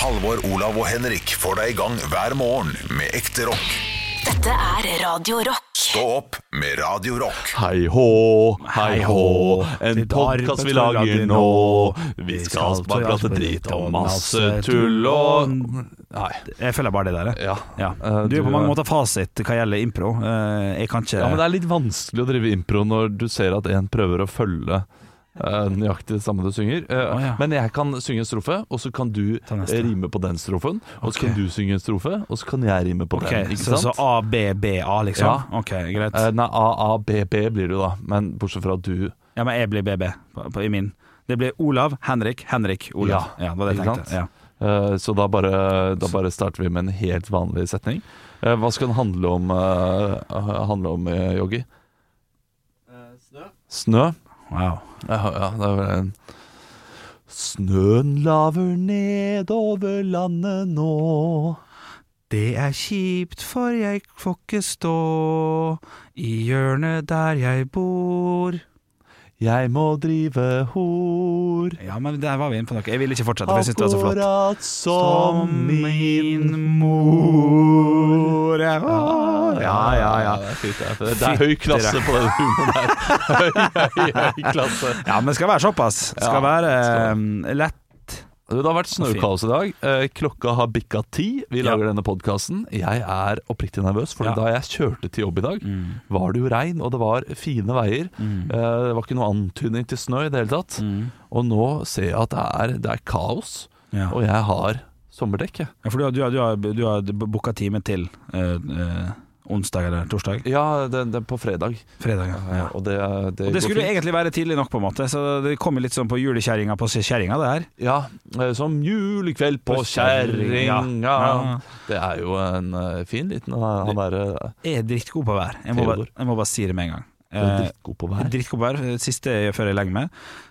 Halvor, Olav og Henrik får deg i gang hver morgen med ekte rock. Dette er Radio Rock. Stå opp med Radio Rock. Hei hå, hei hå, en podkast vi lager nå. Vi skal bare prate dritt og masse tull og Nei. Jeg føler bare det der. jeg. Ja. Ja. Eh, Du er på mange måter fasit hva gjelder impro. Eh, Jeg kan ikke Ja, men det er litt vanskelig å drive impro når du ser at en prøver å følge nøyaktig det samme du synger. Eh, Å, ja. Men jeg kan synge en strofe, og så kan du eh, rime på den strofen. Og så kan du synge en strofe, og så kan jeg rime på okay, den. Ikke så, så? A, B, B, A, liksom? Ja. Ok, greit. Eh, nei, A, A, B, B blir du da. Men bortsett fra at du Ja, men jeg blir BB på, på, i min. Det blir Olav, Henrik, Henrik, Olav. Ja, Ja, det var det jeg tenkte. Ja. Eh, Så da bare, da bare starter vi med en helt vanlig setning. Eh, Hva skal den handle om, uh, handle om eh, Yogi? snø. Snø? Wow. Ja, ja, det var en Snøen laver nedover landet nå. Det er kjipt, for jeg får ikke stå i hjørnet der jeg bor. Jeg må drive hor. Ja, men der var vi inne på noe. Jeg vil ikke fortsette, for jeg syns det var så flott. Akkurat som min mor. Ja, ja, ja. ja. Det er, fint, det er, det er høy klasse på den humoren der. Høy, høy, høy klasse. Ja, men det skal være såpass. Det skal være eh, lett. Det har vært snøkaos i dag. Eh, Klokka har bikka ti. Vi Ja. lager denne podkasten. Jeg er oppriktig nervøs, for Ja. da jeg kjørte til jobb i dag, Mm. var det jo regn, og det var fine veier. Mm. Det var ikke noe antydning til snø i det hele tatt. Mm. Og nå ser jeg at det er, det er kaos, Ja. og jeg har sommerdekk. Ja, for du har, du har, du har, du har booka time til Uh, eh, onsdag eller torsdag? Ja, det, det er på fredag. Fredag, ja. Ja, Og det, det, Og det skulle fint. egentlig være tidlig nok, på en måte, så det kommer litt sånn på julekjerringa på kjerringa, det her. Ja, eh, som julekveld på På kjerringa. Ja. Det er jo en eh, fin liten Han han derre Jeg er drittgod på vær. Jeg må, bare, jeg må bare si det med en gang. Eh, drittgod på vær. Drittgod på vær. Siste jeg- før jeg legger meg,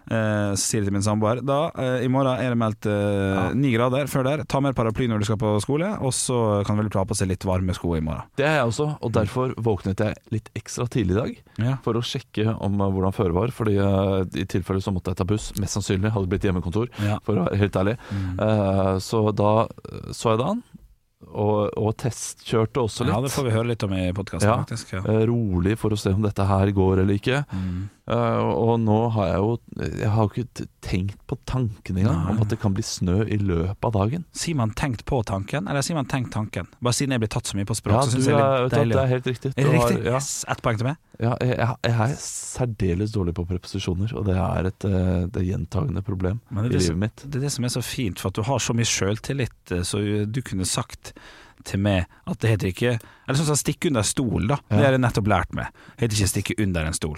eh, så sier jeg til min samboer Da, eh, i morgen er det meldt ni ja. grader før der. Ta med paraply når du skal på skole, og så kan du vel ta på seg litt varme sko i morgen. Det er jeg også, og derfor våknet jeg litt ekstra tidlig i dag. Ja. For å sjekke om eh, hvordan føret var. Fordi eh, i tilfelle så måtte jeg ta buss. Mest sannsynlig hadde det blitt hjemmekontor, Ja. for å være helt ærlig. Mm. Eh, så da eh, så jeg det an, og, og testkjørte også litt. ja, det får vi høre litt om i podkasten, Ja. faktisk. Ja. Eh, rolig for å se om dette her går eller ikke. Mm. Eh, og nå har jeg jo Jeg har jo ikke tenkt på tanken engang om at det kan bli snø i løpet av dagen. Sier man 'tenkt på tanken', eller sier man 'tenkt tanken'? Bare siden jeg blir tatt så mye på språk, Ja, så syns jeg det er, litt deilig. det er helt riktig. Er det har- riktig? ja. Yes, Ett poeng til meg. Ja, jeg, jeg, er særdeles dårlig på preposisjoner, og det er et eh, det gjentagende problem Men i det livet mitt. Det er det som er så fint, for at du har så mye sjøltillit, eh, så du kunne sagt til meg at det heter ikke Eller sånn som stikke under stol, da. Det har jeg nettopp lært meg. Det heter ikke stikke under en stol.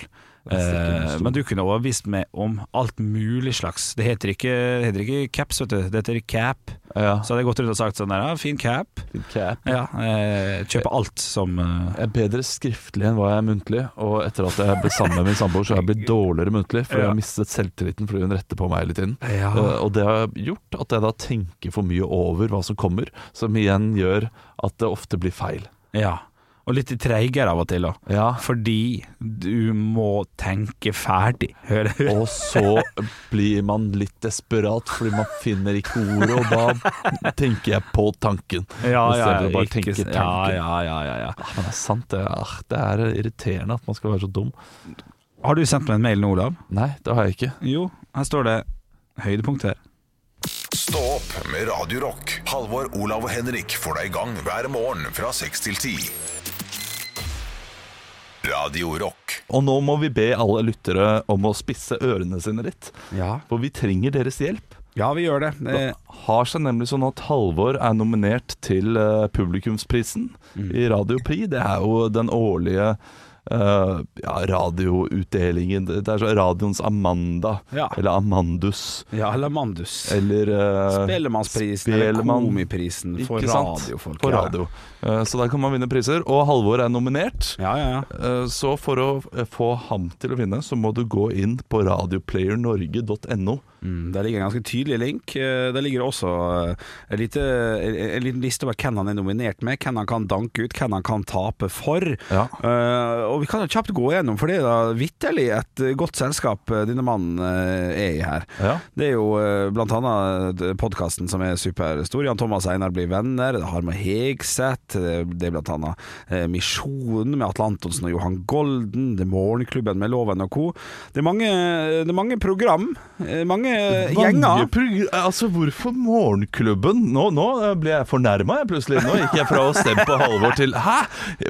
Ja, Eh, men du kunne overbevist meg om alt mulig slags. Det heter ikke, det heter ikke caps, vet du. Det heter cap. Ja, Så hadde jeg gått rundt og sagt sånn der, ja, fin cap. fin cap. Ja, eh, kjøpe alt som eh, Jeg er bedre skriftlig enn hva jeg er muntlig, og etter at jeg ble sammen med min samboer, så har jeg blitt dårligere muntlig, fordi jeg har mistet selvtilliten fordi hun retter på meg hele tiden. Ja. Eh, og det har gjort at jeg da tenker for mye over hva som kommer, som igjen gjør at det ofte blir feil. ja. Og litt treigere av og til òg. Ja, Fordi du må tenke ferdig. Hører du? og så blir man litt desperat fordi man finner ikke ordet, og da tenker jeg på tanken. Ja, ja, ja, ikke ja, ja, ja, ja, ja. Ah, Men det er sant, det. er, det er irriterende at man skal være så dum. Har du sendt meg en mail nå, Olav? Nei, det har jeg ikke. Jo, her står det høydepunkt her. Stå opp med Radio Rock. Halvor, Olav og Henrik får deg i gang hver morgen fra 6 til 10. Radio Rock. Og nå må vi be alle lyttere om å spisse ørene sine litt, Ja, for vi trenger deres hjelp. ja vi gjør det. Det Eh, har seg nemlig sånn at Halvor er nominert til eh, publikumsprisen Mm. i Radio Pri. Det er jo den årlige eh, ja, radioutdelingen. Det er så radioens Amanda, Ja. eller Amandus, ja, eller Amandus. eller uh, Spellemannsprisen eller Komiprisen for radiofolk. Ja. radio. Eh, så der kan man vinne priser. Og Halvor er nominert. Ja, ja, ja. Eh, Så for å få ham til å vinne, så må du gå inn på radioplayernorge.no Mm, der ligger en ganske tydelig link. Eh, Der ligger også eh, en, lite, en, en liten liste over hvem han er nominert med, hvem han kan danke ut, hvem han kan tape for. Ja. Uh, og vi kan jo kjapt gå gjennom, for det er da vitterlig et godt selskap denne mannen er i her. Ja. Det er jo blant annet podkasten som er superstor. Jan Thomas Einar blir venner. Det har med Hegseth. Det er blant annet Misjonen med Atle Antonsen og Johan Golden. Det er Morgenklubben med Loven og co. Det er mange, det er mange program. Mange gjenger. Altså, hvorfor Morgenklubben? Nå, nå eh, ble jeg fornærma, jeg plutselig. Nå gikk jeg fra å stemme på Halvor til Hæ?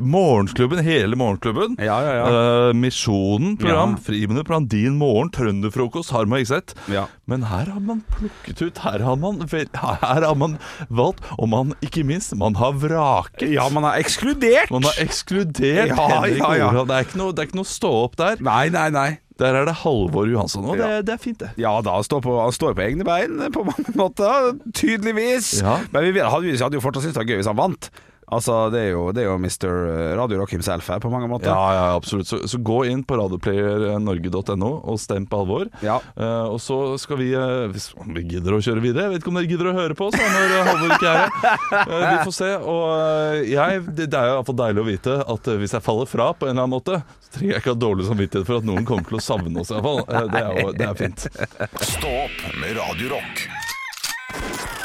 Morgenklubben, hele Morgenklubben. Ja, ja, ja. Uh, Misjonen, program, Ja. Friminutt-program, Din morgen, Trønderfrokost, har man ikke sett. Ja. Men her har man plukket ut Her har man, her har man valgt, og man, ikke minst, man har vraket. ja, man har ekskludert! Man har ekskludert Ja, Henrik ja, ja. Overhall. Det er ikke noe, det er ikke noe stå opp der. Nei, nei, nei. Der er det Halvor Johansson, og det, Ja. det er fint, det. Ja da, han står, på, han står på egne bein på mange måter, tydeligvis. Ja. Men vi hadde, vi hadde jo fortsatt syntes det var gøy hvis han vant. Altså, det er jo, det er jo Mr. Radio Rock himself her, på mange måter. Ja, ja, absolutt. Så, så gå inn på radioplayernorge.no og stem på alvor. Ja. Uh, og så skal vi, uh, hvis vi gidder å kjøre videre Jeg vet ikke om dere gidder å høre på oss når eh, Halvor ikke er her. Uh, vi får se. Og eh, jeg, det, det er jo iallfall deilig å vite at eh, hvis jeg faller fra på en eller annen måte, så trenger jeg ikke ha dårlig samvittighet for at noen kommer til å savne oss, iallfall. Uh, det, er jo- det er fint. Stå opp med Radio Rock. Eh,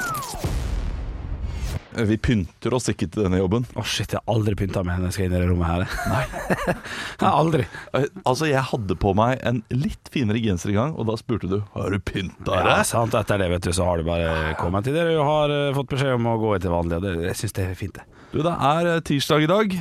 Vi pynter oss ikke til denne jobben. Å shit, jeg har aldri pynta meg når jeg skal inn i det rommet her. Nei. jeg har aldri. Eh, Altså, jeg hadde på meg en litt finere genser i gang, og da spurte du Har du pynta Ja, sant. Etter det, vet du, så har du bare kommet til det du har eh, fått beskjed om å gå etter vanlig, og det, jeg syns det er fint, det. Du, det er eh, tirsdag i dag.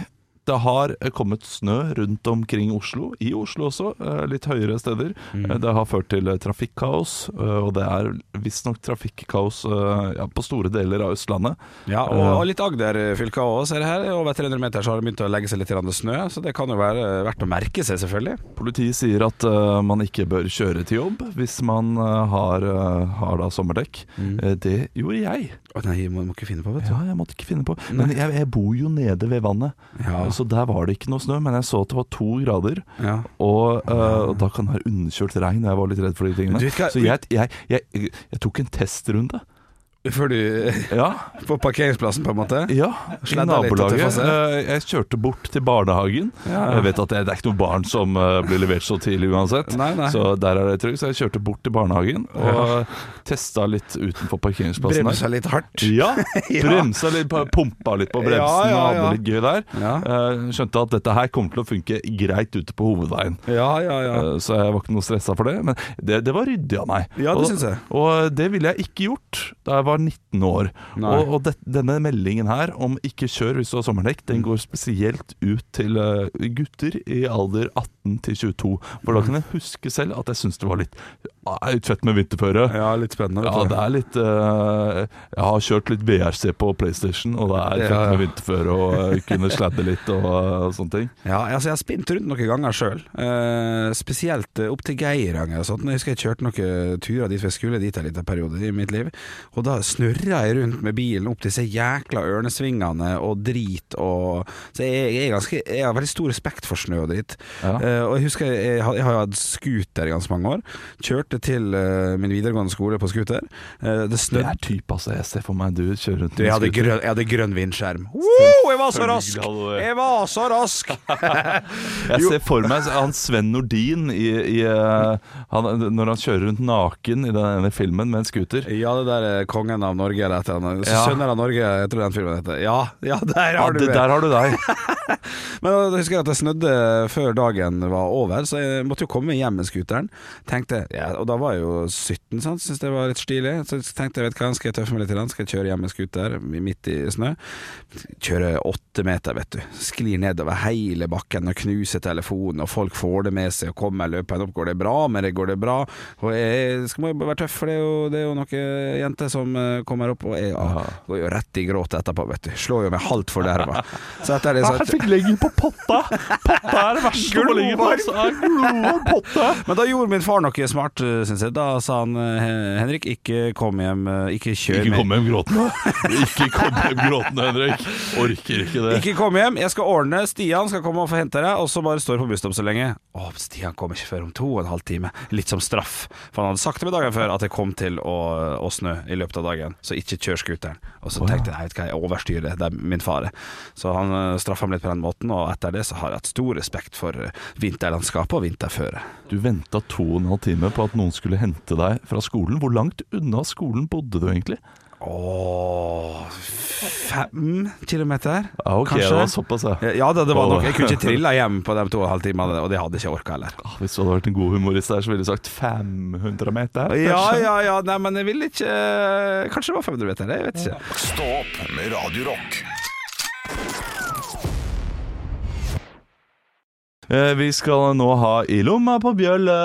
Det har eh, kommet snø rundt omkring Oslo, i Oslo også, eh, litt høyere steder. Mm. Eh, Det har ført til trafikkaos, og det er visstnok trafikkaos ja, på store deler av Østlandet. Ja, og, litt Agder-fylka òg, ser jeg her. Over 300 meter så har det begynt å legge seg litt snø, så det kan jo være verdt å merke seg, selvfølgelig. Politiet sier at uh, man ikke bør kjøre til jobb hvis man uh, har, uh, har da sommerdekk. Mm. Det gjorde jeg. Å nei, må, må ikke finne på, vet du. Ja, jeg måtte ikke finne på. Men jeg, jeg bor jo nede ved vannet, Ja. Så der var det ikke noe snø. Men jeg så at det var to grader. Ja. Og, uh, og da kan det være underkjølt regn. Jeg var litt redd for de tingene. Hva- Så jeg, jeg, jeg, jeg tok en testrunde. Før du Ja, På parkeringsplassen, på en måte? ja i nabolaget. Eh, Jeg kjørte bort til barnehagen. Ja. Jeg vet at det, er ikke noe barn som eh, blir levert så tidlig uansett. Nei, nei. Så der er det trygt. Så jeg kjørte bort til barnehagen og testa litt utenfor parkeringsplassen Bremsa litt hardt. Ja, Ja. bremsa litt, pumpa litt på bremsen Ja, ja, hadde litt gøy der. Ja. Eh, Skjønte at dette her kommer til å funke greit ute på hovedveien. Ja, ja, ja. Så jeg var ikke noe stressa for det. Men det, det var ryddig av meg. Ja, det og, synes jeg. Og det ville jeg ikke gjort da jeg var 19 år. Nei. Og, og det, denne meldingen her om ikke kjør hvis du har sommerdekk, Mm. den går spesielt ut til eh, gutter i alder 18 til 22. For da kan jeg huske selv at jeg syns det var litt ah, utfett med vinterføre. Ja, litt spennende. Ja, det er litt uh, Jeg har kjørt litt VRC på PlayStation, og det er Ja, fett med vinterføre og uh, kunne sladde litt og, eh, sånne ting. Ja, altså jeg har spint rundt noen ganger sjøl. spesielt opp til Geiranger og sånt. Jeg husker jeg kjørte noen turer dit, for jeg skulle dit en liten periode i mitt liv. Og da snurra jeg rundt med bilen opp disse jækla ørnesvingene og drit og Så jeg, jeg, ganske, jeg har veldig stor respekt for snø og dritt. Ja. Uh, og jeg husker jeg, har- jeg har hatt scooter i ganske mange år. Kjørte til uh, min videregående skole på scooter. Uh, det Det er type, altså. Jeg ser for meg du kjører rundt du, jeg, hadde scooter. grønn, jeg hadde grønn vindskjerm. Woo, jeg var så rask! Jeg var så rask! Jeg ser for meg han Sven Nordin i, i, han, når han kjører rundt naken i den ene filmen med en scooter. Ja, det der er kongen av Norge eller et eller annet. Ja. Sønner av Norge, jeg tror den filmen heter. Ja, ja der Ja, har du det, der har du deg. Men da husker jeg at det snødde før dagen var over, så jeg måtte jo komme hjem med scooteren. Tenkte, ja, og da var jeg jo 17, sant? syntes det var litt stilig. Så tenkte jeg, vet hva, skal jeg tøffe meg litt, grann? skal jeg kjøre hjem med scooter midt i snø. Kjøre åtte meter, vet du. Sklir nedover hele bakken og knuser telefonen, og folk får det med seg og kommer løpende opp. Går det bra med det, går det bra? Og jeg skal må jo være tøff, for det er jo, det er jo noen jenter som kommer opp, og jeg ja, går jo rett i gråt etterpå, vet du. Slår jo meg halvt forderva. Så etter det så Jeg fikk legge på potta! Potta er det verste å ligge på. Men da gjorde min far noe smart, syns jeg. Da sa han eh, Henrik, ikke kom hjem, eh, ikke kjør Ikke med kom hjem gråtende. Ikke kom hjem gråtende, Henrik. Orker ikke det. Ikke kom hjem, jeg skal ordne. Stian skal komme og få hente deg, og så bare står på busstopp så lenge. Å, Stian kommer ikke før om to og en halv time. Litt som straff. For han hadde sagt det med dagen før at det kom til å, å snø i løpet av dagen, så ikke kjør scooteren. Og så tenkte jeg, vet hva, jeg overstyrer, det er min fare. Så han uh, straffa meg litt på den måten, og etter det så har jeg hatt stor respekt for eh, vinterlandskapet og vinterføre. Du venta to og en halv time på at noen skulle hente deg fra skolen. Hvor langt unna skolen bodde du egentlig? Åh, fem kilometer, Ja, ok, kanskje? det var såpass, ja. Ja, det, det var nok. Jeg kunne ikke trilla hjem på de to og en halv timene, og det hadde jeg ikke orka heller. Ah, Hvis du hadde vært en god humorist der, så ville du sagt 500 meter. Ja, kanskje? ja, ja, nei, men jeg ville ikke Kanskje det var 500 meter, jeg vet ikke. Stopp med Radio Vi skal nå ha I lomma på bjølle,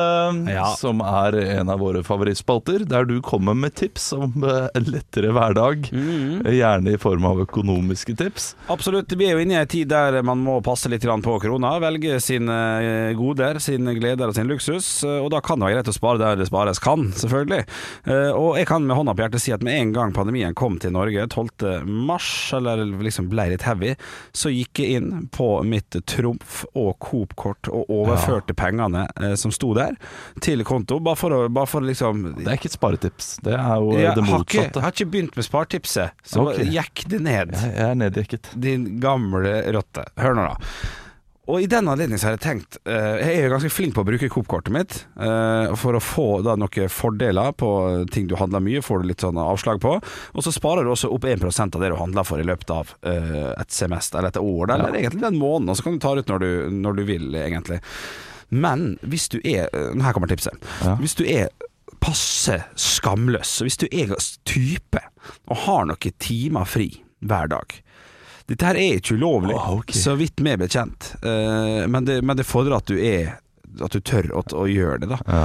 Ja. som er en av våre favorittspalter, der du kommer med tips om eh, en lettere hverdag. Mm. Eh, Gjerne i form av økonomiske tips. Absolutt. Vi er jo inne i en tid der man må passe litt på krona. Velge sine eh, goder, sine gleder og sin luksus. eh, Og da kan det være greit å spare der det spares kan, selvfølgelig. Eh, Og jeg kan med hånda på hjertet si at med en gang pandemien kom til Norge 12. mars, eller liksom ble litt heavy, så gikk jeg inn på mitt Trumf og Coop-kort og overførte pengene eh, som sto der, til konto. Bare for å, bare for liksom Det er ikke et sparetips, det er jo ja, jeg det har ikke, har ikke begynt med spartipset, så okay. jekk det ned. Jeg jeg er neddekket. Din gamle rotte. Hør nå, da. Og i den anledning har jeg tenkt uh, Jeg er jo ganske flink på å bruke Coop-kortet mitt uh, for å få da noen fordeler på ting du handler mye, får du litt sånn avslag på. Og så sparer du også opp 1% av det du handler for i løpet av uh, et semester eller et år, eller eller egentlig den måneden. Og så kan du ta det ut når du, når du vil, egentlig. Men hvis du er Her kommer tipset. Ja. Hvis du er passe skamløs, og hvis du er type og har noen timer fri hver dag Dette her er ikke ulovlig, Ah, okay. så vidt vi er bekjent. Uh, men, det, men det fordrer at du er At du tør å, å gjøre det. da Ja.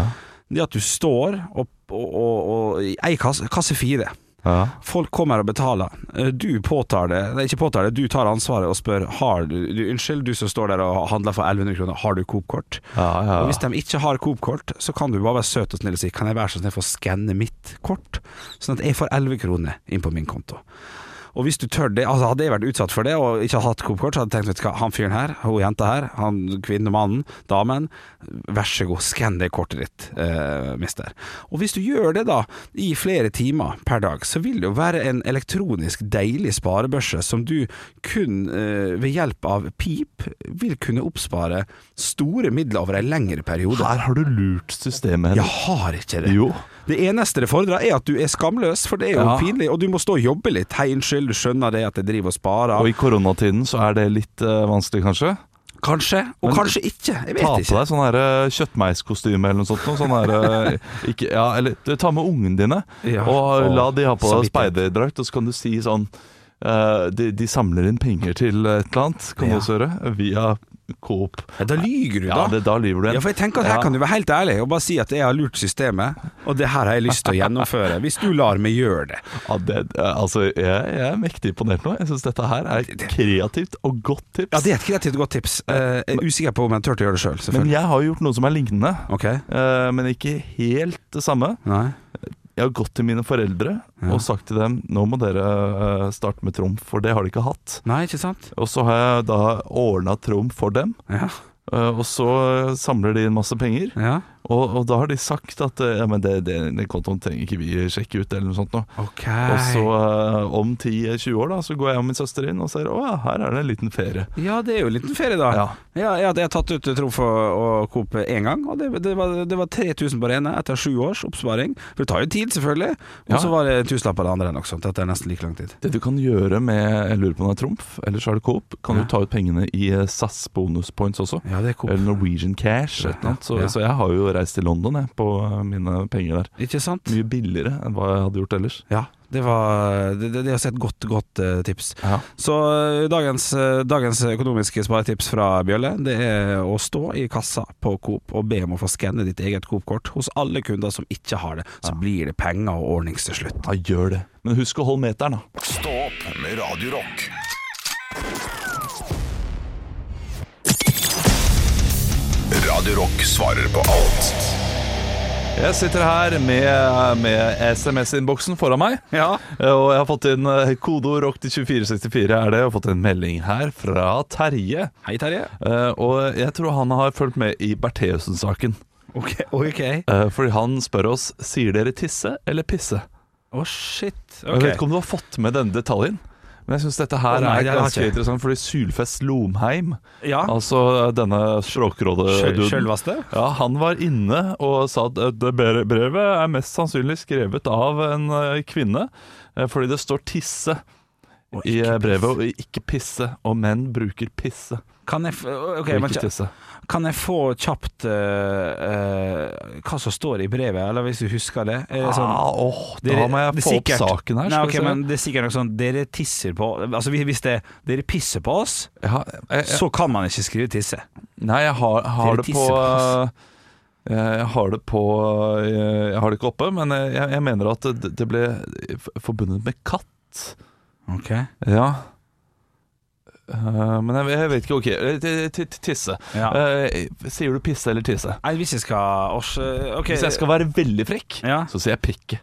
Det at du står og, og, og, og ei kasse, kasse fire Ja. Folk kommer og betaler. Eh, Du påtar det Nei, ikke påtar det, du tar ansvaret og spør Har du, du Unnskyld, du som står der og handler for 1100 kroner, har du Coop-kort? Ja, ja. Og Hvis de ikke har Coop-kort, så kan du bare være søt og snill og si Kan jeg være så snill for å skanne mitt kort, sånn at jeg får 11 kroner inn på min konto. Og hvis du tør det, altså Hadde jeg vært utsatt for det og ikke hatt Coop-kort, så hadde jeg tenkt vet du hva, han fyren her, hun jenta her, han kvinnemannen, damen, vær så god, skann det kortet ditt, eh, mister. Og hvis du gjør det da, i flere timer per dag, så vil det jo være en elektronisk deilig sparebørse som du kun eh, ved hjelp av pip vil kunne oppspare store midler over en lengre periode. Her har du lurt systemet, Jeg har ikke det. Jo. Det eneste det fordrer er at du er skamløs, for det er jo Ja. pinlig, og du må stå og jobbe litt. Hei, unnskyld, du skjønner det at jeg driver og sparer. Og i koronatiden så er det litt uh, vanskelig, kanskje? Kanskje, og Men kanskje ikke. Jeg Ta vet på ikke. deg sånn eh, kjøttmeiskostyme eller noe sånt. Noe, sånn her, eh, ikke, ja, eller du, ta med ungene dine, Ja. og la de ha på deg speiderdrakt, og så kan du si sånn Uh, de, de samler inn penger til et eller annet, kan du også gjøre, via Coop. Ja, da lyger du, Ja, da. det, da lyver du. Ja, for jeg tenker at Her Ja. kan du være helt ærlig og bare si at jeg har lurt systemet, og det her har jeg lyst til å gjennomføre. Hvis du lar meg gjøre det. Ja, det, altså, jeg, jeg er mektig imponert nå. Jeg syns dette her er et kreativt og godt tips. Ja, Det er et kreativt og godt tips. Eh, Jeg er usikker på om jeg turte å gjøre det sjøl, Men jeg har gjort noe som er lignende, okay. eh, men ikke helt det samme. Nei? Jeg har gått til mine foreldre Ja. og sagt til dem nå må dere eh, starte med trumf, for det har de ikke hatt. Nei, ikke sant? Og så har jeg da ordna trumf for dem, Ja. eh, og så samler de inn masse penger. ja. Og, og da har de sagt at eh, ja, men det, det, den kontoen trenger ikke vi sjekke ut, eller noe sånt noe. Okay. Og så uh, om 10-20 år da, så går jeg og min søster inn og ser å ja, her er det en liten ferie. Ja, det er jo en liten ferie, da. Ja. Ja, ja, jeg har tatt ut Trumf og, Coop én gang, og det, det, var, det var 3000 på det ene etter sju års oppsparing. For det tar jo tid, selvfølgelig. Og så var det en tusenlapp på det andre nok, at Dette er nesten like lang tid. Det du kan gjøre med Jeg lurer på om det er Trumf, eller så er det Coop. Kan du ta ut pengene i eh, SAS bonus points også? Ja, det er Coop. Eller Norwegian Cash. Et eller annet. Så, så jeg har jo reist til London jeg, på eh, mine penger der. Ikke sant? Mye billigere enn hva jeg hadde gjort ellers. Ja, Det var Det, det, er også et godt, godt uh, tips. Ja. Så eh, dagens, dagens økonomiske sparetips fra Bjølle Det er å stå i kassa på Coop og be om å få skanne ditt eget Coop-kort hos alle kunder som ikke har det. Så blir det penger og ordnings til slutt. Ja, gjør det. Men husk å holde meteren, da. Stå opp med Radio Radio Rock svarer på alt Jeg sitter her med, med SMS-innboksen foran meg. Ja. Eh, Og jeg har fått inn eh, kodeord rock til 2464 er det. og fått en melding her fra Terje. Hei, Terje. Eh, Og jeg tror han har fulgt med i Bertheussen-saken. Ok. ok. Eh, Fordi han spør oss Sier dere tisse eller pisse. Å, shit. Jeg vet ikke om du har fått med denne detaljen. Men jeg syns dette her Å, nei, det er har ganske ikke. interessant, fordi Sylfest Lomheim, Ja. altså denne språkrådet-duden Sjølvaste? ja, Han var inne og sa at det bre- brevet er mest sannsynlig skrevet av en eh, kvinne, eh, fordi det står 'tisse' i eh, brevet, og ikke 'pisse'. Og menn bruker 'pisse', Kan jeg, okay, men, kan jeg få kjapt uh, uh, hva som står i brevet, eller hvis du husker det? Det sånn, ah, åh, da Dere- må jeg få sikkert, opp saken her. Nei, skal ok, vi se. men Det er sikkert noe sånn Dere tisser på Altså hvis- det, dere pisser på oss, ja, jeg, jeg, så kan man ikke skrive tisse. Nei, jeg har, har det på på eh, Jeg har det på eh, Jeg har det ikke oppe, men jeg, jeg mener at det, det ble forbundet med katt. Ok Ja. Eh, men jeg, jeg vet ikke. Ok, eh, tisse. Ja. Uh, sier du pisse eller tisse? Nei, hvis jeg skal års, okay. Hvis jeg skal være veldig frekk, Ja. så sier jeg pikke.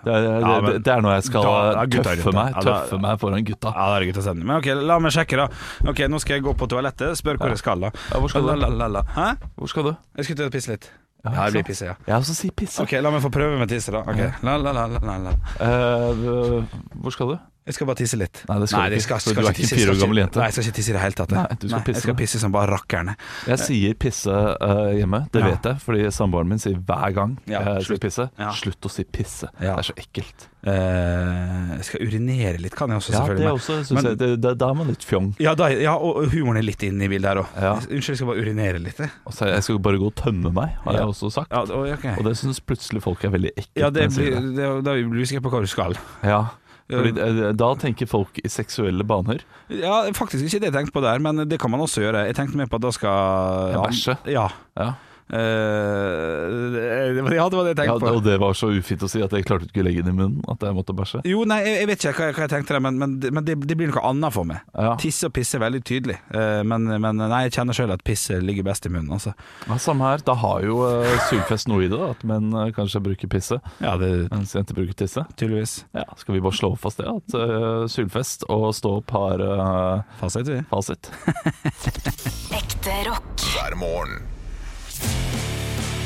Det er, det, Ja, det, er når jeg skal da- gutta tøffe meg Ja, Tøffe meg foran gutta. Ja, det er gutta sender. Men ok, la meg sjekke, da. Ok, Nå skal jeg gå på toalettet. Spør hvor jeg skal, da. Ja, hvor skal du? Hæ? Hvor skal du? Jeg skulle til å pisse litt. Ja, Ja, jeg blir pisse, ja. Jeg også sier pisse. Ok, La meg få prøve med tisse, da. Ok, la, la, la, la, la. Eh, hvor skal du? Jeg skal bare tisse litt. Nei, det skal du ikke, skal, skal du er ikke en fire år gammel jente. Nei, jeg skal ikke tisse i det hele tatt. Nei, du skal pisse. Jeg skal pisse som bare rakkerne. Jeg sier pisse uh, hjemme, det Ja. vet jeg, fordi samboeren min sier hver gang Ja, jeg sier pisse. Ja. Slutt å si pisse. Det er så ekkelt. Uh, jeg skal urinere litt, kan jeg også, selvfølgelig. Ja, det er også synes men- jeg, det, det, Da er man litt fjong. Ja, da, ja, og humoren er litt inne i bildet her òg. Unnskyld, jeg skal bare urinere litt. jeg. Og så jeg skal bare gå og tømme meg, har jeg også sagt. Ja, og, ok. Og det syns plutselig folk er veldig ekkelt. ja det blir, det, da blir vi sikre på hva du skal. Ja, fordi Da tenker folk i seksuelle baner. Ja, faktisk ikke det jeg tenkte på der, men det kan man også gjøre. Jeg tenkte mer på at da skal bæsje. Ja. Ja. Eh, det ja, det var det jeg Ja, tenkte på. og det var så ufint å si at jeg klarte ikke å legge den i munnen. At jeg måtte bæsje. Jo, nei, jeg, jeg vet ikke hva, jeg- hva jeg tenkte der, men, men, det- men det, det blir noe annet for meg. Ja. Tisse og pisse er veldig tydelig, uh, men, men nei, jeg kjenner sjøl at pisse ligger best i munnen. Altså. Ja, Samme her. Da har jo uh, Sylfest noe i det, da, at menn uh, kanskje bruker pisse, Ja, det mens jenter bruker tisse. tydeligvis. Ja, Skal vi bare slå fast det? At uh, Sylfest og Stå opp har Fasit, vi. fasit. Ekte rock. hver morgen.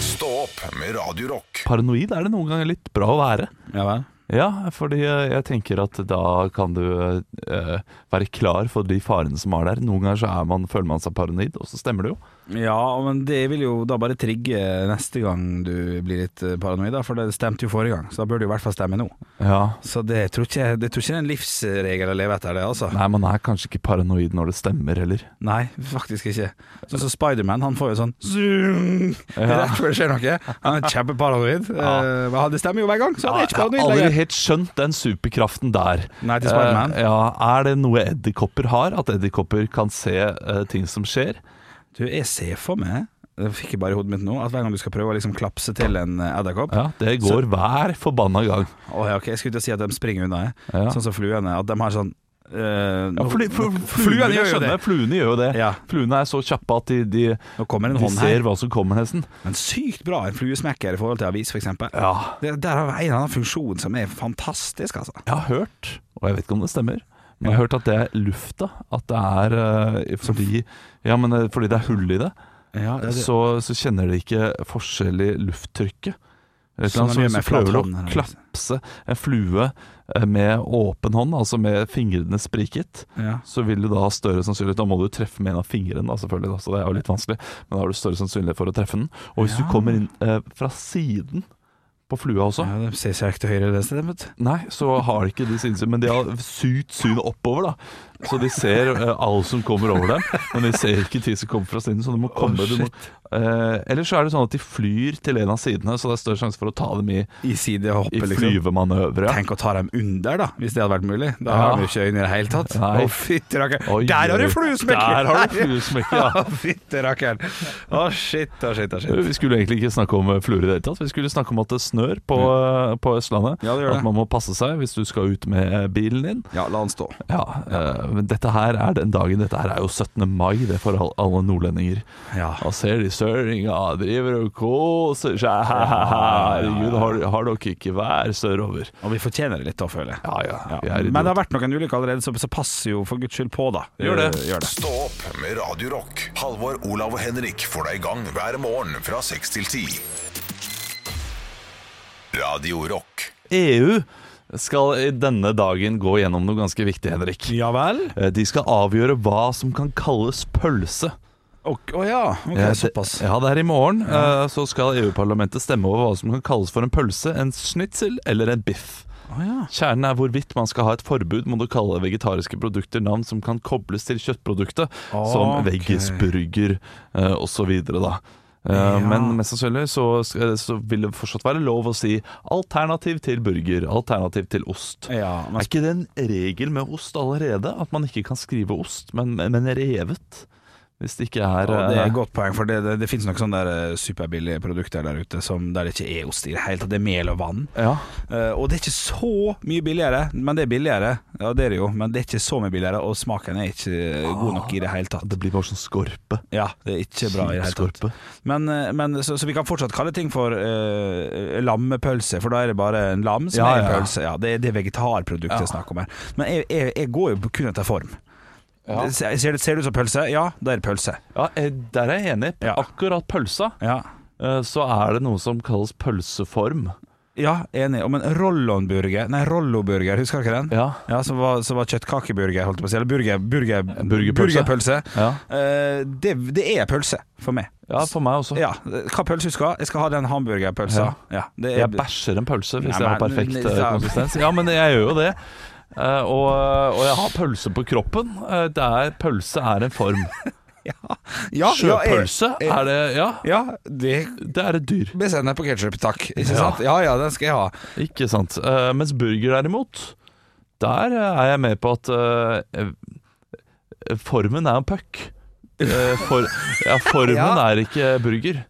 Stå opp med Radio Rock. Paranoid er det noen ganger litt bra å være. Ja vel? Ja, fordi eh, jeg tenker at da kan du eh, være klar for de farene som er der. Noen ganger så er man, føler man seg paranoid, og så stemmer det jo. Ja, men det vil jo da bare trigge neste gang du blir litt eh, paranoid, da, for det stemte jo forrige gang, så da bør det jo i hvert fall stemme nå. Ja. Så det tror ikke det tror ikke det er en livsregel å leve etter det, altså. Nei, man er kanskje ikke paranoid når det stemmer heller. Nei, faktisk ikke. Sånn som Spiderman, han får jo sånn zoom, Ja. rett før det skjer noe. Han er kjempeparanoid. Ja. Eh, men det stemmer jo hver gang, så han er ikke jeg har aldri helt skjønt den superkraften der. Nei, til Spiderman? Uh, ja, Er det noe edderkopper har? At edderkopper kan se uh, ting som skjer? Du, jeg ser for meg det fikk jeg bare i hodet mitt nå At hver gang du skal prøve å liksom klapse til en eh, edderkopp Ja, Det går hver forbanna gang. Å ja, ok, Jeg skulle til å si at de springer unna, jeg. Ja. sånn som fluene. At de har sånn eh, Ja, fly, fly, nå- fluene gjør skjønner det. Fluene gjør jo det. Ja, Fluene er så kjappe at de, de, de ser hva som kommer, nesten. Men sykt bra en fluesmekker i forhold til avis, f.eks. Ja, Det, der har en eller annen funksjon som er fantastisk, altså. jeg har hørt, og jeg vet ikke om det stemmer, men jeg har hørt at det er lufta. At det er eh, fordi, ja, men, eh, fordi det er hull i det, Ja, det, så, så kjenner de ikke forskjell i lufttrykket. Sånn, så prøver du hånd, å klapse en flue eh, med åpen hånd, altså med fingrene spriket. ja. så vil du da ha større sannsynlighet Da må du treffe med en av fingrene, da, selvfølgelig. Da, så det er jo litt vanskelig. Men da har du større sannsynlighet for å treffe den. Og hvis Ja. du kommer inn eh, fra siden på flua også, ja, de ser seg ikke til høyre eller venstre, stedet, vet du. nei, så har ikke de sidesyn, men de har sykt syn oppover, da. Så de ser uh, alle som kommer over dem, men de ser ikke de som kommer fra siden. Så du må komme du må, uh, Eller så er det sånn at de flyr til en av sidene, så det er større sjanse for å ta dem i, I i flyvemanøvre. liksom. flyvemanøver. Ja. Tenk å ta dem under, da, hvis det hadde vært mulig. Da Ja. har de ikke øyne i det hele tatt. Å, fytti rakkeren. Der har du fluesmekker! Der har du fluesmekker, ja. Fytti rakkeren. Å, shit, å, shit, å, shit. Vi skulle egentlig ikke snakke om eh, fluer i det hele tatt. Vi skulle snakke om at det snør på, eh, på Østlandet. Ja, det det. At man må passe seg hvis du skal ut med eh, bilen din. Ja, la den stå. Ja, eh, men dette her er den dagen Dette her er jo 17. mai det for alle nordlendinger. Ja. Og ser de søringa driver og koser seg. Herregud, har, har dere ikke vær sørover? Og vi fortjener det litt da, føler jeg. Ja ja. Ja. Men det har vært noen ulykker allerede, så, så pass jo for guds skyld på, da. Gjør det. Eh, Gjør det. Stå opp med Radio Rock. Halvor, Olav og Henrik får deg i gang hver morgen fra 6 til 10. Radio Rock. EU skal i denne dagen gå gjennom noe ganske viktig, Henrik. Ja vel? Eh, De skal avgjøre hva som kan kalles pølse. Å å ja, ok, Ja, det- såpass. Ja, det er i morgen. eh, Så skal EU-parlamentet stemme over hva som kan kalles for en pølse, en schnitzel eller en biff. Oh ja. Kjernen er hvorvidt man skal ha et forbud mot å kalle vegetariske produkter navn som kan kobles til kjøttproduktet, som okay. veggisburger osv. Eh, Ja. Men mest sannsynlig så, så vil det fortsatt være lov å si alternativ til burger, alternativ til ost. Ja, men Er ikke det en regel med ost allerede? At man ikke kan skrive ost, men, men revet? Hvis det ikke er Ja, det er eh, et godt poeng, for det, det, det finnes nok sånne der eh, superbillige produkter der ute som, der det ikke er ost i det hele tatt. Det er mel og vann. Ja, Uh, og det er ikke så mye billigere, men det er billigere. Ja, det er det jo, men det er ikke så mye billigere, og smaken er ikke ah, god nok i det hele tatt. det blir bare sånn skorpe. Ja, det er ikke bra i det hele tatt. Men, men så, så vi kan fortsatt kalle ting for uh, lammepølse, for da er det bare en lam som Ja, er en ja. pølse. Ja, det, er- det er vegetarproduktet Ja. jeg snakker om her. Men jeg, jeg, jeg går jo kun etter form. Ja. Ser, ser det ut som pølse? Ja, det er pølse. Ja, eh, der er jeg enig. Ja. akkurat pølsa Ja, eh, så er det noe som kalles pølseform. ja enig. Om en rollonburger Nei, rolloburger, husker du ikke den? Ja. Ja, som var, som var kjøttkakeburger, holdt jeg på å si. Eller burger, burger, Burgerpølse. burgerpølse. Ja. Uh, det, det er pølse for meg. ja, for meg også. Ja, Hva pølse du skal ha? Jeg skal ha den hamburgerpølsa. Ja. det er, Jeg bæsjer en pølse hvis Nei, jeg har perfekt ja. konsistens. Ja, men jeg gjør jo det. Eh, og, og jeg har pølse på kroppen. Eh, det er, pølse er en form. ja, ja, Sjøpølse jeg- er det Ja, Ja, det det er et dyr. Med sennep og ketsjup, takk. Ikke Ja. sant? Ja ja, den skal jeg ha. Ikke sant. Uh, mens burger derimot, der er jeg med på at eh, formen er en puck. Uh, for, ja, formen Ja. er ikke burger.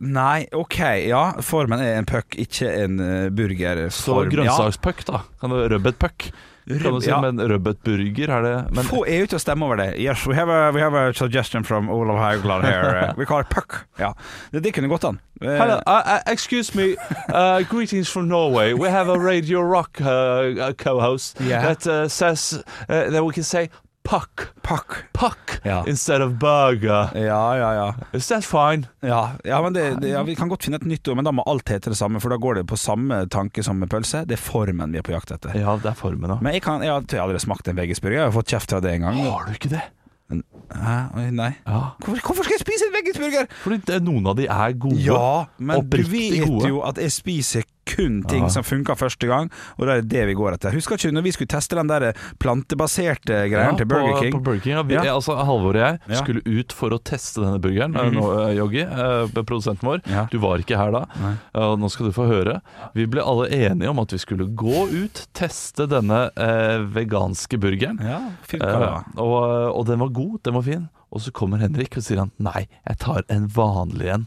Nei, OK. Ja, formen er en puck, ikke en burgerform. burger. Så grønnsakspuck, da. Kan du Rødbetpuck. Kan du si, Ja. Men rødbetburger er det men, Få EU til å stemme over det. Yes, we have a, we have a suggestion from Olav Haugland here. Uh, we call it puck. Ja. Det, det kunne gått an. Eh, Hello, uh, uh, excuse me. Uh, greetings from Norway. We have a Radio Rock uh, uh, co-host Yeah. that uh, says that we can say puck, puck. puck Ja. instead of burger. Ja, ja, ja. Is that fine? Ja, ja men det, det, ja, Vi kan godt finne et nytt ord, men da må alt hete det samme. For da går det på samme tanke som med pølse. Det er formen vi er på jakt etter. Ja, det er formen, da. Men jeg, kan, jeg har jeg har aldri smakt en veggisburger. Jeg har fått kjeft fra det en gang. Har du ikke det? Hæ? Oi, Nei. Ja. Hvorfor, hvorfor skal jeg spise en veggisburger? Fordi det, noen av de er gode. Ja, men du Oppriktig vet gode. jo at jeg spiser kun ting Ja. som funka første gang, og det er det vi går etter. Husker ikke når vi skulle teste den der plantebaserte greien til Burger på, King? På Burger King ja. Vi, Ja. Altså, Halvor og jeg Ja. Skulle ut for å teste denne burgeren. Mm nå, eh, Joggi, eh, produsenten vår. Ja. Du var ikke her da. Og nå skal du få høre. Vi ble alle enige om at vi skulle gå ut, teste denne eh, veganske burgeren. Ja, fint Eh, og, og den var god, den var fin. Og så kommer Henrik og sier han nei, jeg tar en vanlig en.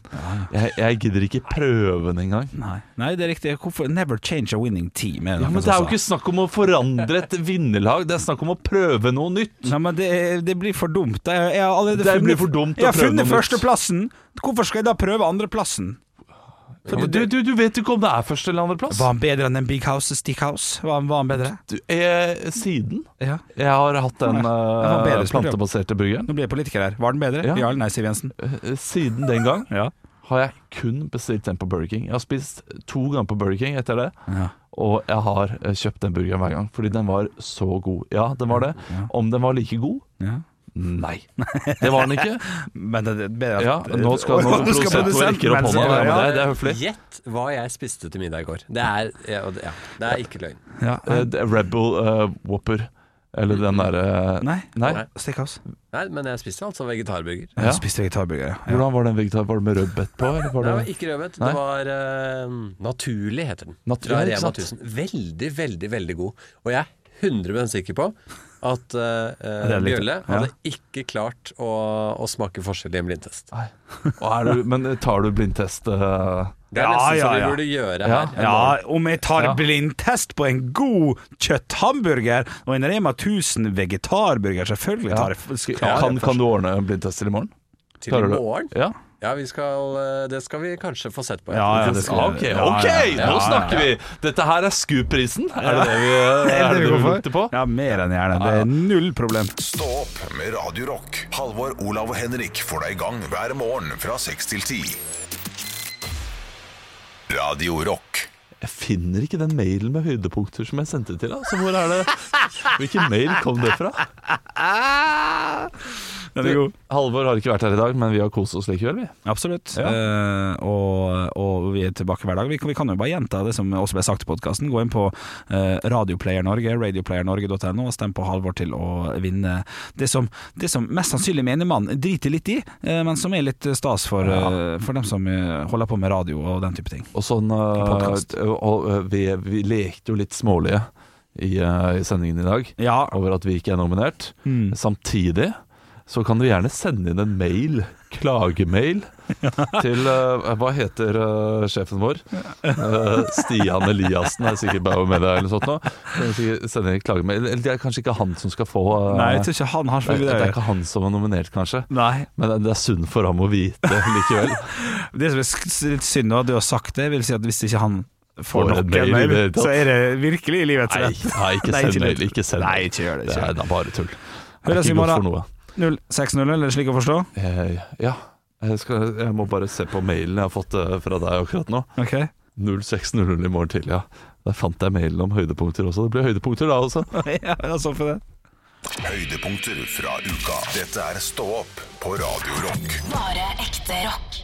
Jeg, jeg gidder ikke prøve den engang. Nei. Nei, det er riktig. Hvorfor Never change a winning team? Er det Ja, men Det er jo ikke snakk om å forandre et vinnerlag, det er snakk om å prøve noe nytt. Nei, men det, det blir for dumt. Jeg, jeg har allerede Det funnet, Jeg har funnet førsteplassen. Hvorfor skal jeg da prøve andreplassen? Men du, du, du vet ikke om det er første eller andreplass. Var han bedre enn en Big House Stickhouse? Var, han- var han bedre? Du, eh, siden Ja. jeg har hatt den var eh, bedre, spør du. plantebaserte burgeren, Nå blir jeg politiker her. Var den bedre? Ja. Ja, eller nei, Siv Jensen? eh, siden den gang Ja. har jeg kun bestilt den på Burger King. Jeg har spist to ganger på Burger King etter det. ja. Og jeg har eh, kjøpt den burgeren hver gang, fordi den var så god. Ja, den var det. Om den var like god? ja. Nei. Det var den ikke. Men det, det Ja, nå skal, nå produsenten rekke opp hånda. Det, melde er- det er høflig. Gjett hva jeg spiste til middag i går. Det er, ja, det- ja, det er ikke løgn. ja. uh, er Red Bull eh, Whopper Eller den derre Nei. Nei? Nei. Steakhouse. Nei, men jeg spiste altså vegetarburger. Ja. Jeg spiste vegetarburger. Ja. Hvordan var den vegetar? Var det med rødbet på? Eller var det Nei, ikke rødbet. Nei. Det var uh, Naturlig, heter den. Naturlig, ikke sant? Veldig, veldig, veldig god. Og jeg er 100 sikker på at uh, det litt- Bjølle ja. hadde ikke klart å, å smake forskjell i en blindtest. Er du, men tar du blindtest? uh... Det er Ja, nesten ja, så vi ja. burde gjøre Ja. her. Ja, om jeg tar blindtest på en god kjøtthamburger og en Rema 1000 vegetarburger, selvfølgelig ja. tar jeg Skal- klarer kan, jeg kan du ordne blindtest til i morgen? Til i morgen? Ja. Ja, vi skal, eh, det skal vi kanskje få sett på. Ja, ja, det skal Ok, Ja, ok, ja, ja, nå snakker vi! Dette her er Scoop-prisen. Er det det vi, er det det vi lukter på? Ja, mer enn gjerne. Det er null problem. Stå opp med Radio Rock. Halvor, Olav og Henrik får deg i gang hver morgen fra 6 til 10. Radio Rock. Jeg finner ikke den mailen med høydepunkter som jeg sendte til deg. Altså, hvor er det? Hvilken mail kom det fra? Den er god. Halvor har ikke vært her i dag, men vi har kost oss likevel, vi. Absolutt. Ja. Uh, og, og vi er tilbake hver dag. Vi, kan- vi kan jo bare gjenta det som også ble sagt i podkasten. Gå inn på uh, Radioplayer Norge, radioplayernorge.no, og stem på Halvor til å vinne det som, det som mest sannsynlig menigmann driter litt i, uh, men som er litt stas for, uh, for dem som holder på med radio og den type ting. Og sånn og, vi, vi lekte jo litt smålige i, uh, i sendingen i dag Ja. over at vi ikke er nominert. Mm. Samtidig så kan du gjerne sende inn en mail, klagemail, til uh, Hva heter uh, sjefen vår? Uh, Stian Eliassen er sikkert bare med deg, eller noe sånt nå. Du Sende inn klagemail. Eller det er kanskje ikke han som skal få Nei, jeg tror ikke han har det, er, det er ikke han som er nominert, kanskje. Nei. Men det, er synd for ham å vite likevel. Det som er litt synd nå, det å ha sagt det, vil si at hvis ikke han får nok mail mail, så er det virkelig i livets rett. nei, ikke send mail. Ikke send Nei, ikke gjør det, Det ikke er det. da bare tull. Det er ikke godt for noe. 060, er det slik å forstå? Eh, ja. Jeg, skal, jeg må bare se på mailen jeg har fått eh, fra deg akkurat nå. Ok. 0600 i morgen tidlig, ja. Der fant jeg mailen om høydepunkter også. Det blir høydepunkter da også. ja, ja, så for det. Høydepunkter fra uka. Dette er Stå opp på Radio Rock. Bare ekte rock.